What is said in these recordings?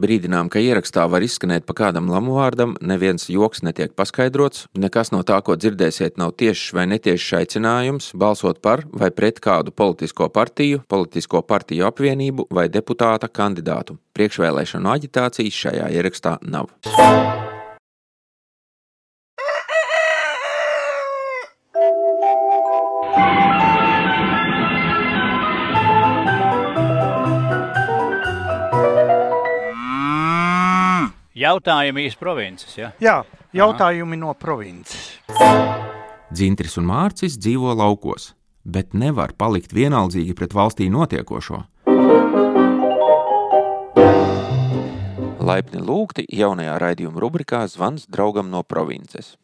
Brīdinām, ka ierakstā var izskanēt pa kādam lamuvārdam, neviens joks netiek paskaidrots, nekas no tā, ko dzirdēsiet, nav tiešs vai netiešs aicinājums balsot par vai pret kādu politisko partiju, politisko partiju apvienību vai deputāta kandidātu. Priekšvēlēšanu aģitācijas šajā ierakstā nav. Jautājumi īsti provinces. Ja? Jā, jautājumi Aha. no provinces. Dzintris un Mārcis dzīvo laukos, bet nevar palikt vienaldzīgi pret valstī notiekošo. Laipni lūgti jaunajā raidījuma rubrikā Zvans draugam no provinces.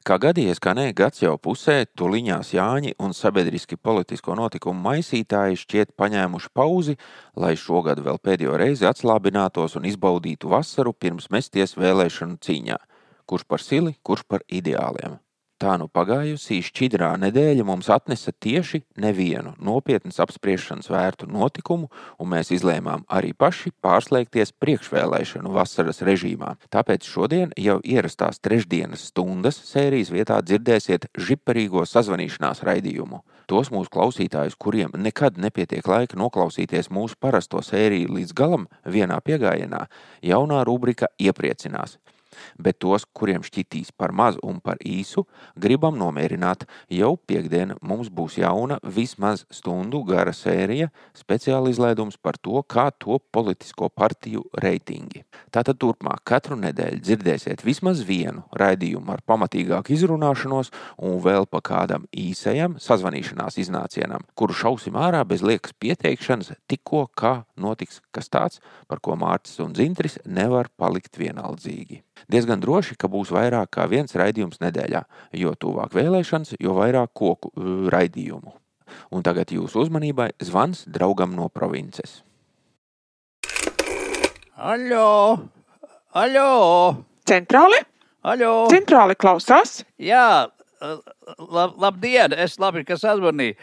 Kā gadījies, kā nē, gads jau pusē, tuliņās Jāņi un sabiedriski politisko notikumu maisītāji šķiet paņēmuši pauzi, lai šogad vēl pēdējo reizi atslābinātos un izbaudītu vasaru pirms mesties vēlēšanu cīņā. Kurš par sili, kurš par ideāliem. Tā nu pagājusī šķidrā nedēļa mums atnesa tieši nevienu nopietnas apspriešanas vērtu notikumu, un mēs izlēmām arī paši pārslēgties priekšvēlēšanu vasaras režīmā. Tāpēc šodien jau ierastās trešdienas stundas sērijas vietā dzirdēsiet žiparīgo sazvanīšanās raidījumu. Tos mūsu klausītājus, kuriem nekad nepietiek laika noklausīties mūsu parasto sēriju līdz galam vienā piegājienā, jaunā rubrika iepriecinās bet tos, kuriem šķitīs par mazu un par īsu, gribam nomierināt. Jau piekdien mums būs jauna, vismaz stundu gara sērija, speciāla izlaidums par to, kā top politisko partiju reitingi. Tātad turpmāk katru nedēļu dzirdēsiet vismaz vienu raidījumu ar pamatīgāku izrunāšanos un vēl pa kādam īsajam sazvanīšanās iznācienam, kuru šausim ārā bez liekas pieteikšanas, tikko kā notiks kas tāds, par ko Mārcis un Zintris nevar palikt vienaldzīgi. Diezgan droši, ka būs vairāk kā viens raidījums nedēļā, jo tuvāk vēlēšanas, jo vairāk koku raidījumu. Un tagad jūsu uzmanībai zvans draugam no provinces. Aļo! Aļo! Centrāli? Aļo! Centrāli klausās? Jā, lab, labdien, es labi, ka sazvanīju.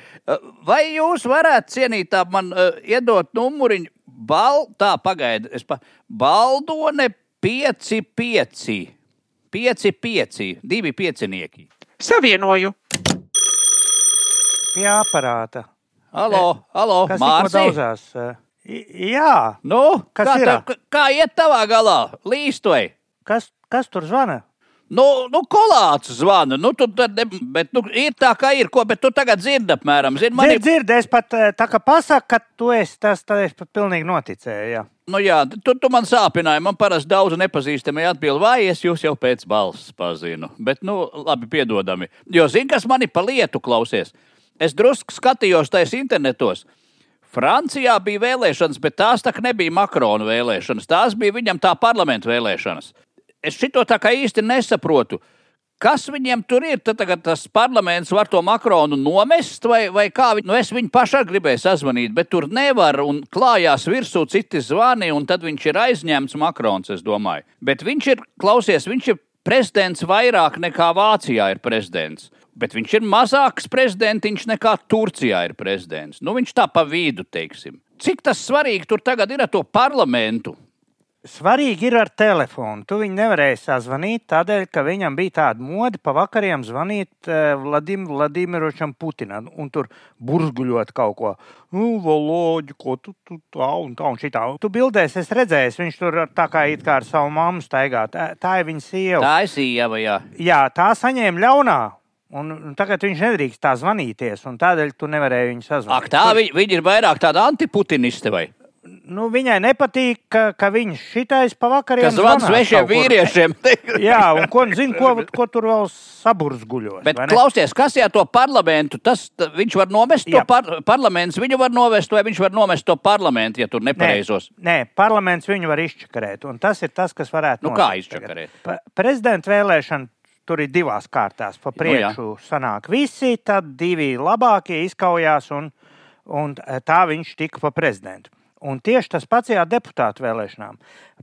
Vai jūs varētu cienītā man uh, iedot numuriņu? Bal, tā, pagaidi, es pa, Baldone 5, 5, 5, 5, divi piecinieki. Savienoju. Pie aparāta. Halo, halo, Kas Mārsi? daudzās? Jā, Nu, Kas kā, ir? tā, kā iet tavā galā? Līstoj! kas, kas tur zvana? Nu, nu kolāts zvana, nu, tu tad, ne, bet, nu, ir tā, kā ir, ko, bet tu tagad dzirdi apmēram, zini, man Dzird, dzird, es pat eh, tā kā pasaku, ka tu esi tas, tad es pat pilnīgi noticēju. Jā. Nu, jā, tu, tu man sāpināji. Man parasti daudz nepazīstami atbild, vai es jūs jau pēc balss pazinu. Bet, nu, labi, piedodami. Jo, zini, kas man ir pa lietu klausies? Es drusku skatījos tajos internetos. Francijā bija vēlēšanas, bet tās tā nebija Makrona vēlēšanas. Tās bija viņam tā parlamenta vēlēšanas. Es šito tā kā īsti nesaprotu. Kas viņiem tur ir? Tad tas parlaments var to makronu nomest, vai, vai kā viņi. Nu, es viņu arī gribēju sazvanīt, bet tur nevar. Un klājās virsū citi zvani, un tad viņš ir aizņemts makrons, es domāju. Bet viņš ir, klausies, viņš ir prezidents vairāk nekā Vācijā ir prezidents. Bet viņš ir mazāks prezidents nekā Turcijā ir prezidents. Nu, viņš tā pa vidu, teiksim. Cik tas svarīgi tur tagad ir ar to parlamentu? Svarīgi ir ar telefonu. Tu viņu nevarēji sazvanīt, tādēļ, ka viņam bija tāda mode pa vakariem zvanīt uh, Vladim, Vladimiročam Putinam un tur burzguļot kaut ko. Nu, Voloģi, ko tu, tu tā un tā un šitā. Tu bildēs, es redzēju, viņš tur tā kā it kā ar savu mammu staigā. Tā, tā ir viņa sieva. Tā ir sieva, jā. Jā, tā saņēma ļaunā. Un, un tagad viņš nedrīkst tā zvanīties, un tādēļ tu nevarēji viņu sazvanīt. Ak, tā viņi, viņi ir vairāk tāda antiputiniste vai? Nu, viņai nepatīk, ka, ka viņš šitais pa vakariem Kas zvanās svešiem vīriešiem. Jā, un ko, zin, ko, ko tur vēl saburzguļos. Bet vai ne? klausies, kas ir to parlamentu? Tas t- viņš var novest to Jā. par, parlaments, viņu var novest, vai viņš var novest to parlamentu, ja tur nepareizos. Nē, nē, parlaments viņu var izčakarēt, un tas ir tas, kas varētu Nu, kā izčakarēt? Pa- Prezidenta vēlēšana tur ir divās kārtās. Pa Nu, priekšu sanāk visi, tad divi labākie izkaujās, un, un tā viņš tika pa prezidentu. Un tieši tas pats ir deputātu vēlēšanām.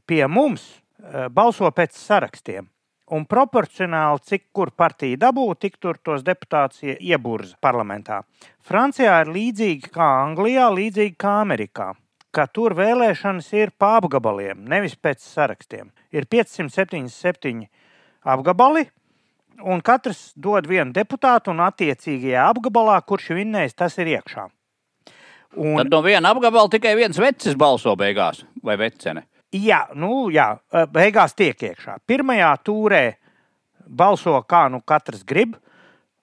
Pie mums eh, balso pēc sarakstiem. Un proporcionāli, cik kur partija dabū, tik tur tos deputātus ie- ieburza parlamentā. Francijā ir līdzīgi kā Anglijā, līdzīgi kā Amerikā. ka tur vēlēšanas ir pa apgabaliem, nevis pēc sarakstiem. Ir 577 apgabali, un katrs dod vienu deputātu, un attiecīgajā apgabalā, kurš vinnējis, tas ir iekšā. Un, Tad no viena apgabala tikai viens vecis balso beigās, vai vecene. Jā, nu, jā, beigās tiek iekšā. Pirmajā turē balso kā nu katrs grib.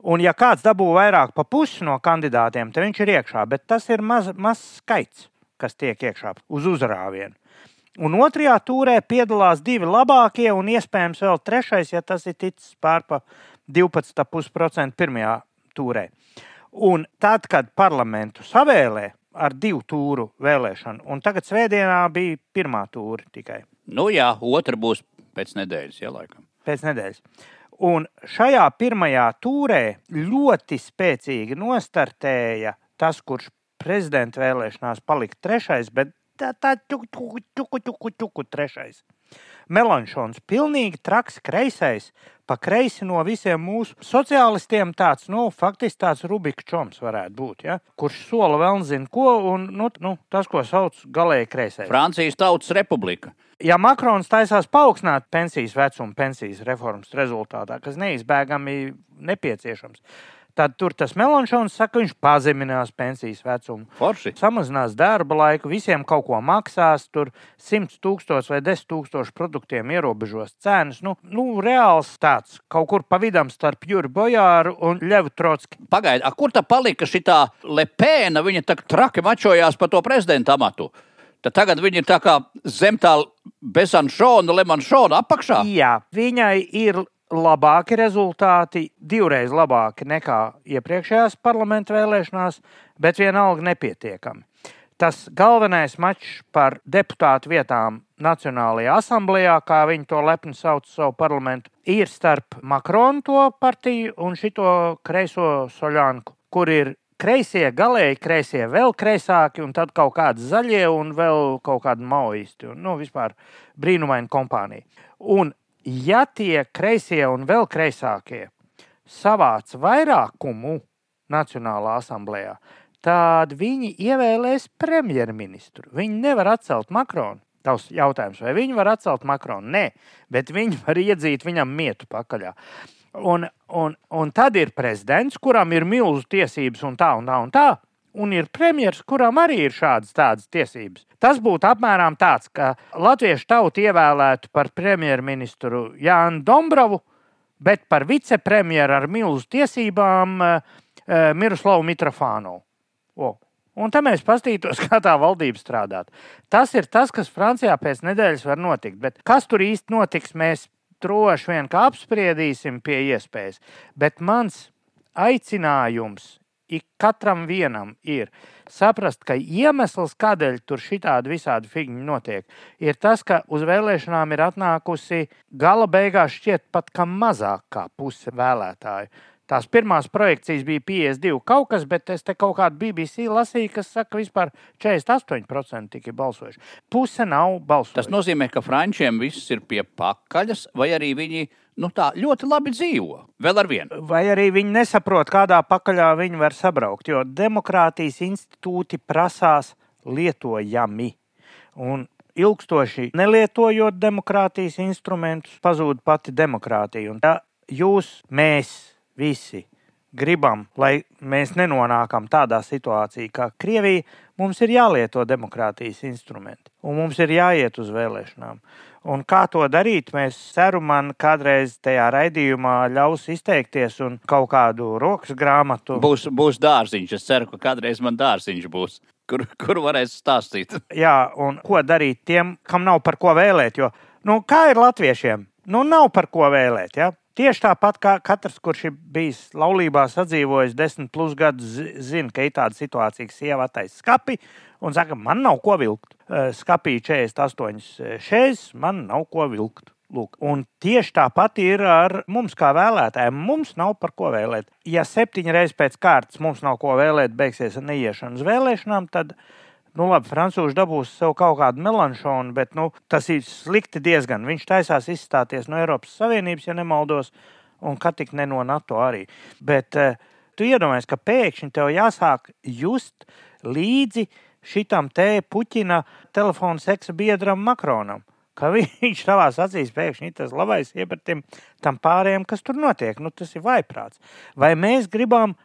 Un, ja kāds dabū vairāk pa pusi no kandidātiem, tad viņš ir iekšā. Bet tas ir mazs maz skaits, kas tiek iekšā uz uzrāvienu. Un otrajā turē piedalās divi labākie, un iespējams vēl trešais, ja tas ir ticis pār pa 12,5% pirmajā turē. Un tad, kad parlamentu savēlē ar divu tūru vēlēšanu, un tagad svētdienā bija pirmā tūra tikai Nu jā, otra būs pēc nedēļas, ja laikam. pēc nedēļas. Un šajā pirmajā turē ļoti spēcīgi nostartēja tas, kurš prezidenta vēlēšanās palika trešais, bet tā tā ķuku, ķuku, ķuku, ķuku, ķuku trešais. Melanšons, pilnīgi traks kreisais, pa kreisi no visiem mūsu sociālistiem tāds, nu, faktiski tāds Rubika čoms varētu būt, ja? kurš sola vēl zina ko, un nu, nu, tas, ko sauc galēji kreisais. Francijas Tautas Republika. Ja Makrons taisās paaugstināt pensijas vecumu pensijas reformas rezultātā, kas neizbēgami nepieciešams, tad tur tas Melanšons saka, ka viņš pazeminās pensijas vecumu. Forši. Samazinās darba laiku, visiem kaut ko maksās, tur 100 tūkstoši vai 10 tūkstoši produktiem ierobežos cenas. Nu, nu, reāls tāds kaut kur pa vidam starp Juri Bojāru un Ļevu Trotski. Pagaidiet, a, kur tā palika šī lepēna? Viņa tā traki mačojās par to prezidenta amatu. Tad tagad viņa ir tā kā zem tā bezanšona, lemanšona apakšā. Jā, viņai ir labāki rezultāti, divreiz labāki nekā iepriekšējās parlamentu vēlēšanās, bet vienalga nepietiekami. Tas galvenais mačs par deputātu vietām Nacionālajā asamblējā, kā viņi to lepni sauc savu parlamentu, ir starp Makronu to partiju un šito kreiso soļānku, kur ir kreisie, galēji kreisie, vēl kreisāki, un tad kaut kādi zaļie un vēl kaut kādi maoisti. Un, nu, vispār brīnumaina kompānija. Un ja tie kreisie un vēl kreisākie savāc vairākumu Nacionālā asamblējā, tad viņi ievēlēs premjerministru. Viņi nevar atcelt Makronu. Tavs jautājums, vai viņi var atcelt Makronu? Nē, bet viņi var iedzīt viņam mietu pakaļā. Un, un, un tad ir prezidents, kuram ir milzu tiesības un tā un tā un tā. Un ir premjerministrs, kuram arī ir šādas tādas tiesības. Tas būtu apmēram tāds, ka Latviešu tauta ievēlētu par premjerministru Jānu Dombrovu, bet par vicepremjeru ar milzu tiesībām uh, Miroslavu Mitrofānovu. O. Un tam mēs paskatītos, kā tā valdība strādā. Tas ir tas, kas Francijā pēc nedēļas var notikt. Bet kas tur īsti notiks, mēs droši vien apspriedīsim pie iespējas. Bet mans aicinājums ik katram vienam ir saprast, ka iemesls, kādēļ tur šitādi visādi figņi notiek, ir tas, ka uz vēlēšanām ir atnākusi gala beigās šķiet pat kā mazāk kā puse vēlētāju. Tās pirmās projekcijas bija 52 kaut kas, bet es te kaut kādu BBC lasīju, kas saka, ka vispār 48% tikai balsojuši. Puse nav balsojuši. Tas nozīmē, ka frančiem viss ir pie pakaļas, vai arī viņi nu, tā ļoti labi dzīvo. Vēl ar vienu. Vai arī viņi nesaprot, kādā pakaļā viņi var sabraukt, jo demokrātijas institūti prasās lietojami. Un ilgstoši nelietojot demokrātijas instrumentus, pazūd pati demokrātija. Un ja jūs, mēs visi gribam, lai mēs nenonākam tādā situācijā, kā Krievija, mums ir jālieto demokrātijas instrumenti un mums ir jāiet uz vēlēšanām. Un kā to darīt, mēs ceru, man kādreiz tajā raidījumā ļaus izteikties un kaut kādu rokas grāmatu. Būs, būs dārziņš. Es ceru, ka kādreiz man dārziņš būs, kur, kur varēs stāstīt. Jā, un ko darīt tiem, kam nav par ko vēlēt? Jo, nu, kā ir latviešiem? Nu, nav par ko vēlēt. Ja? Tieši tāpat kā katrs, kurš ir bijis laulībā, sadzīvojis desmit plus gadus, zina, ka ir tāda situācija, ka sieva attaisa skapi un saka, man nav ko vilkt. Skapī 48 šeit, man nav ko vilkt. Lūk. Un tieši tāpat ir ar mums, kā vēlētājiem. Mums nav par ko vēlēt. Ja septiņas reizes pēc kārtas mums nav ko vēlēt, beigsies ar neiešanu uz vēlēšanām, tad Nu, labi, Frančūzi dabūs sev kaut kādu melanšonu, bet nu, tas ir slikti diezgan. Viņš taisās izstāties no Eiropas Savienības, ja nemaldos, un kā tik ne no NATO arī. Bet uh, tu iedomājies, ka pēkšņi tev jāsāk just līdzi šitam te Puķina telefona seksa biedram Makronam. Ka viņš savā acīs pēkšņi ir tas labais iepratim tam pārējiem, kas tur notiek. Nu, tas ir vaiprāts. Vai mēs gribam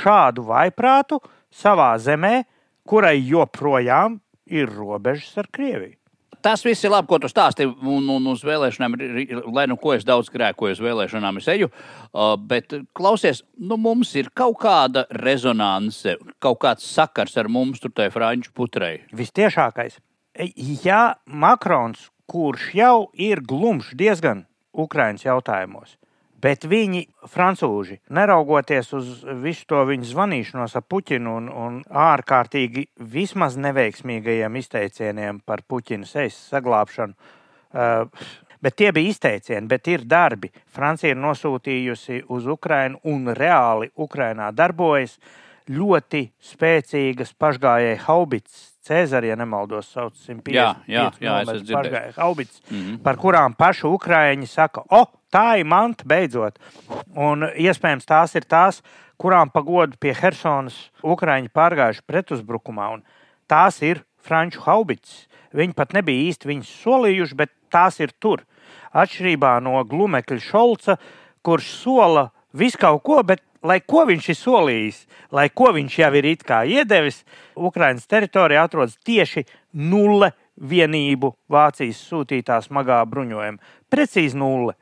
šādu vaiprātu savā zemē, kurai joprojām ir robežas ar Krieviju? Tas viss ir labi, ko tu stāsti. Un, un uz vēlēšanām, lai nu ko es daudz grēkoju, uz vēlēšanām es eju. Uh, bet, klausies, nu, mums ir kaut kāda rezonance, kaut kāds sakars ar mums, tur tai franču putrei. Vistiešākais. Ja Makrons, kurš jau ir glumšs diezgan Ukraiņas jautājumos, bet viņi, frančūži, neraugoties uz visu to viņu zvanīšanos ar Puķinu un, un ārkārtīgi vismaz neveiksmīgajiem izteicieniem par Puķina sejas saglabāšanu, uh, bet tie bija izteicieni, bet ir darbi. Francija ir nosūtījusi uz Ukrajinu un reāli Ukrajinā darbojas ļoti spēcīgas pašgājēji haubits. Cēzara, ja nemaldos, sauc 150 Jā, jā, jā, pašgājēji haubits, mm. -hmm. par kurām paši Ukrāņi saka, o, tā ir manta beidzot. Un iespējams tās ir tās, kurām pagodu pie Helsonas Ukrāņi pārgājuši pretuzbrukumā. Un tās ir franču haubits. Viņi pat nebija īsti viņas solījuši, bet tās ir tur. Atšķirībā no glumekļa Šolca, kurš sola visu kaut ko, bet lai ko viņš ir solījis, lai ko viņš jau ir iedevis, Ukraiņas teritorijā atrodas tieši nulle vienību Vācijas sūtītā smagā bruņojuma. Precīzi nulle.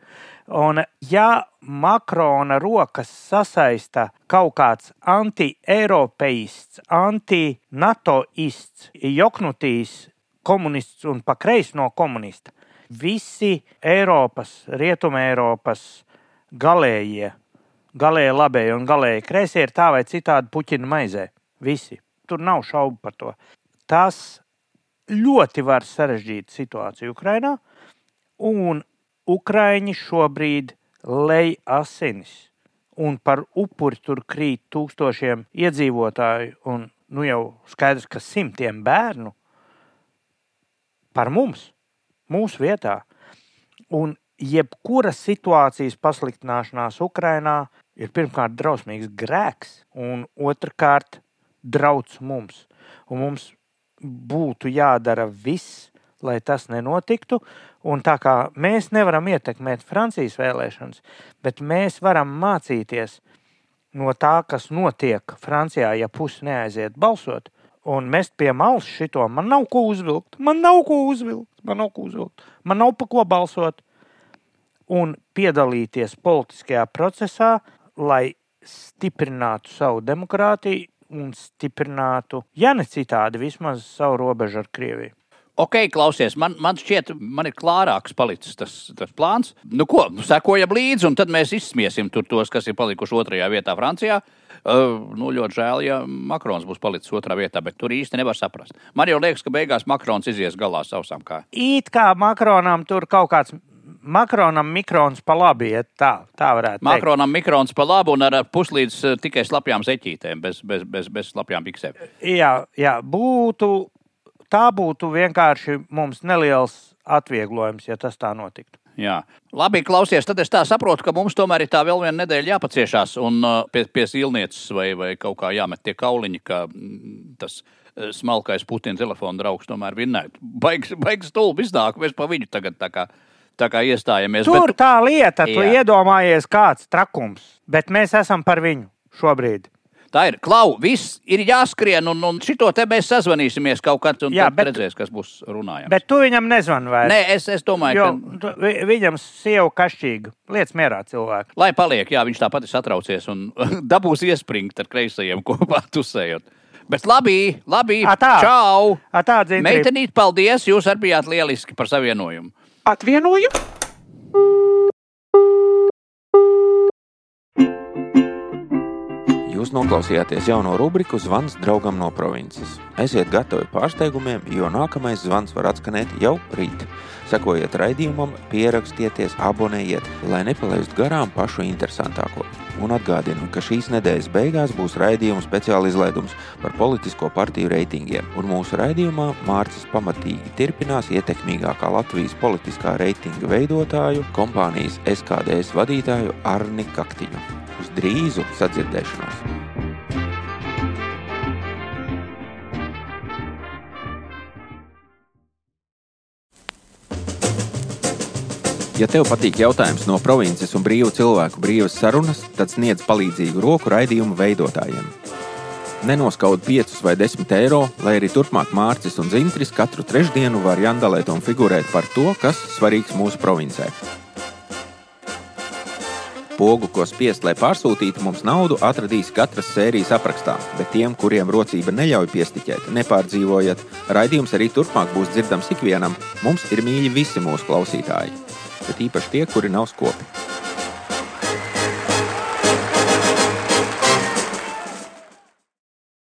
Un, ja Makrona rokas sasaista kaut kāds anti-eiropeists, anti-natoists, joknutīs komunists un pa kreisi no komunista, visi Eiropas, Rietuma Eiropas galējie, galēji labējie un galēji kreisie ir tā vai citādi puķina maizē. Visi. Tur nav šaubu par to. Tas ļoti var sarežģīt situāciju Ukrajinā, un Ukrāņi šobrīd lej asinis. Un par upuri tur krīt tūkstošiem iedzīvotāju, un nu jau skaidrs, ka simtiem bērnu par mums, mūsu vietā. Un jebkura situācijas pasliktināšanās Ukrajinā ir pirmkārt drausmīgs grēks, un otrkārt drauds mums. Un mums būtu jādara viss, lai tas nenotiktu. Un tā kā mēs nevaram ietekmēt Francijas vēlēšanas, bet mēs varam mācīties no tā, kas notiek Francijā, ja pusi neaiziet balsot. Un mest pie malas šito, man nav ko uzvilkt, man nav ko uzvilkt, man nav ko uzvilkt, man nav pa ko balsot. Un piedalīties politiskajā procesā, lai stiprinātu savu demokrātiju un stiprinātu, ja ne citādi, vismaz savu robežu ar Krieviju. Ok, klausies, man, man šķiet, man ir klārāks palicis tas, tas plāns. Nu, ko, sekojam līdzi, un tad mēs izsmiesim tur tos, kas ir palikuši otrajā vietā Francijā. Uh, nu, ļoti žēl, ja Makrons būs palicis otrā vietā, bet tur īsti nevar saprast. Man jau liekas, ka beigās Makrons izies galā sausām kājām. It kā Makronam tur kaut kāds. Makronam mikrons pa labi iet, tā, tā varētu teikt. Makronam mikrons pa labu un ar puslīdz uh, tikai slapjām zeķītēm, bez, bez, bez, bez slapjām piksēm. Jā, jā, būtu, tā būtu vienkārši mums neliels atvieglojums, ja tas tā notiktu. Jā. Labi, klausies, tad es tā saprotu, ka mums tomēr ir tā vēl viena nedēļa jāpaciešās un uh, pie, pie silnieces vai, vai kaut kā jāmet tie kauliņi, ka mm, tas uh, smalkais Putina telefona draugs tomēr vinnētu. Baigs, baigs stulbi iznāk, mēs pa viņu tagad tā kā, tā kā iestājamies. Tur Bet, tā lieta, tu Jā. iedomājies, kāds trakums, bet mēs esam par viņu šobrīd. tā ir, Klau, viss ir jāskrien un, un šito te mēs sazvanīsimies kaut kad un Jā, bet- redzēs, kas būs runājams. Bet tu viņam nezvani vairs. Nē, es, es domāju, Jo ka. tu- vi- viņam sieva kašķīga. Lietas mierā cilvēku. Lai paliek, jā, viņš tāpat ir satraucies un dabūs iespringt ar kreisajiem kopā tusējot. Bet labi, labi. Ā, tā. Čau! A, tā dzintri. Meitenīt, paldies! Jūs arī bijāt lieliski par savienojumu. Atvienoju. Jūs noklausījāties jauno rubriku Zvans draugam no provinces. Esiet gatavi pārsteigumiem, jo nākamais zvans var atskanēt jau rīt. Sekojiet raidījumam, pierakstieties, abonējiet, lai nepalaistu garām pašu interesantāko. Un atgādinu, ka šīs nedēļas beigās būs raidījuma speciāla izlaidums par politisko partiju reitingiem. Un mūsu raidījumā Mārcis pamatīgi turpinās ietekmīgākā Latvijas politiskā reitinga veidotāju, kompānijas SKDS vadītāju Arni Kaktiņu uz drīzu sadzirdēšanos! Ja tev patīk jautājums no provinces un brīvu cilvēku brīvas sarunas, tad sniedz palīdzīgu roku raidījumu veidotājiem. Nenoskaud 5 vai 10 eiro, lai arī turpmāk Mārcis un Zintris katru trešdienu var jandalēt un figurēt par to, kas svarīgs mūsu provincijai. Pogu, ko spiest, lai pārsūtītu mums naudu, atradīs katras sērijas aprakstā, bet tiem, kuriem rocība neļauj piestiķēt, nepārdzīvojot, raidījums arī turpmāk būs dzirdams ikvienam. Mums ir mīļi visi mūsu klausītāji, bet īpaši tie, kuri nav skopi.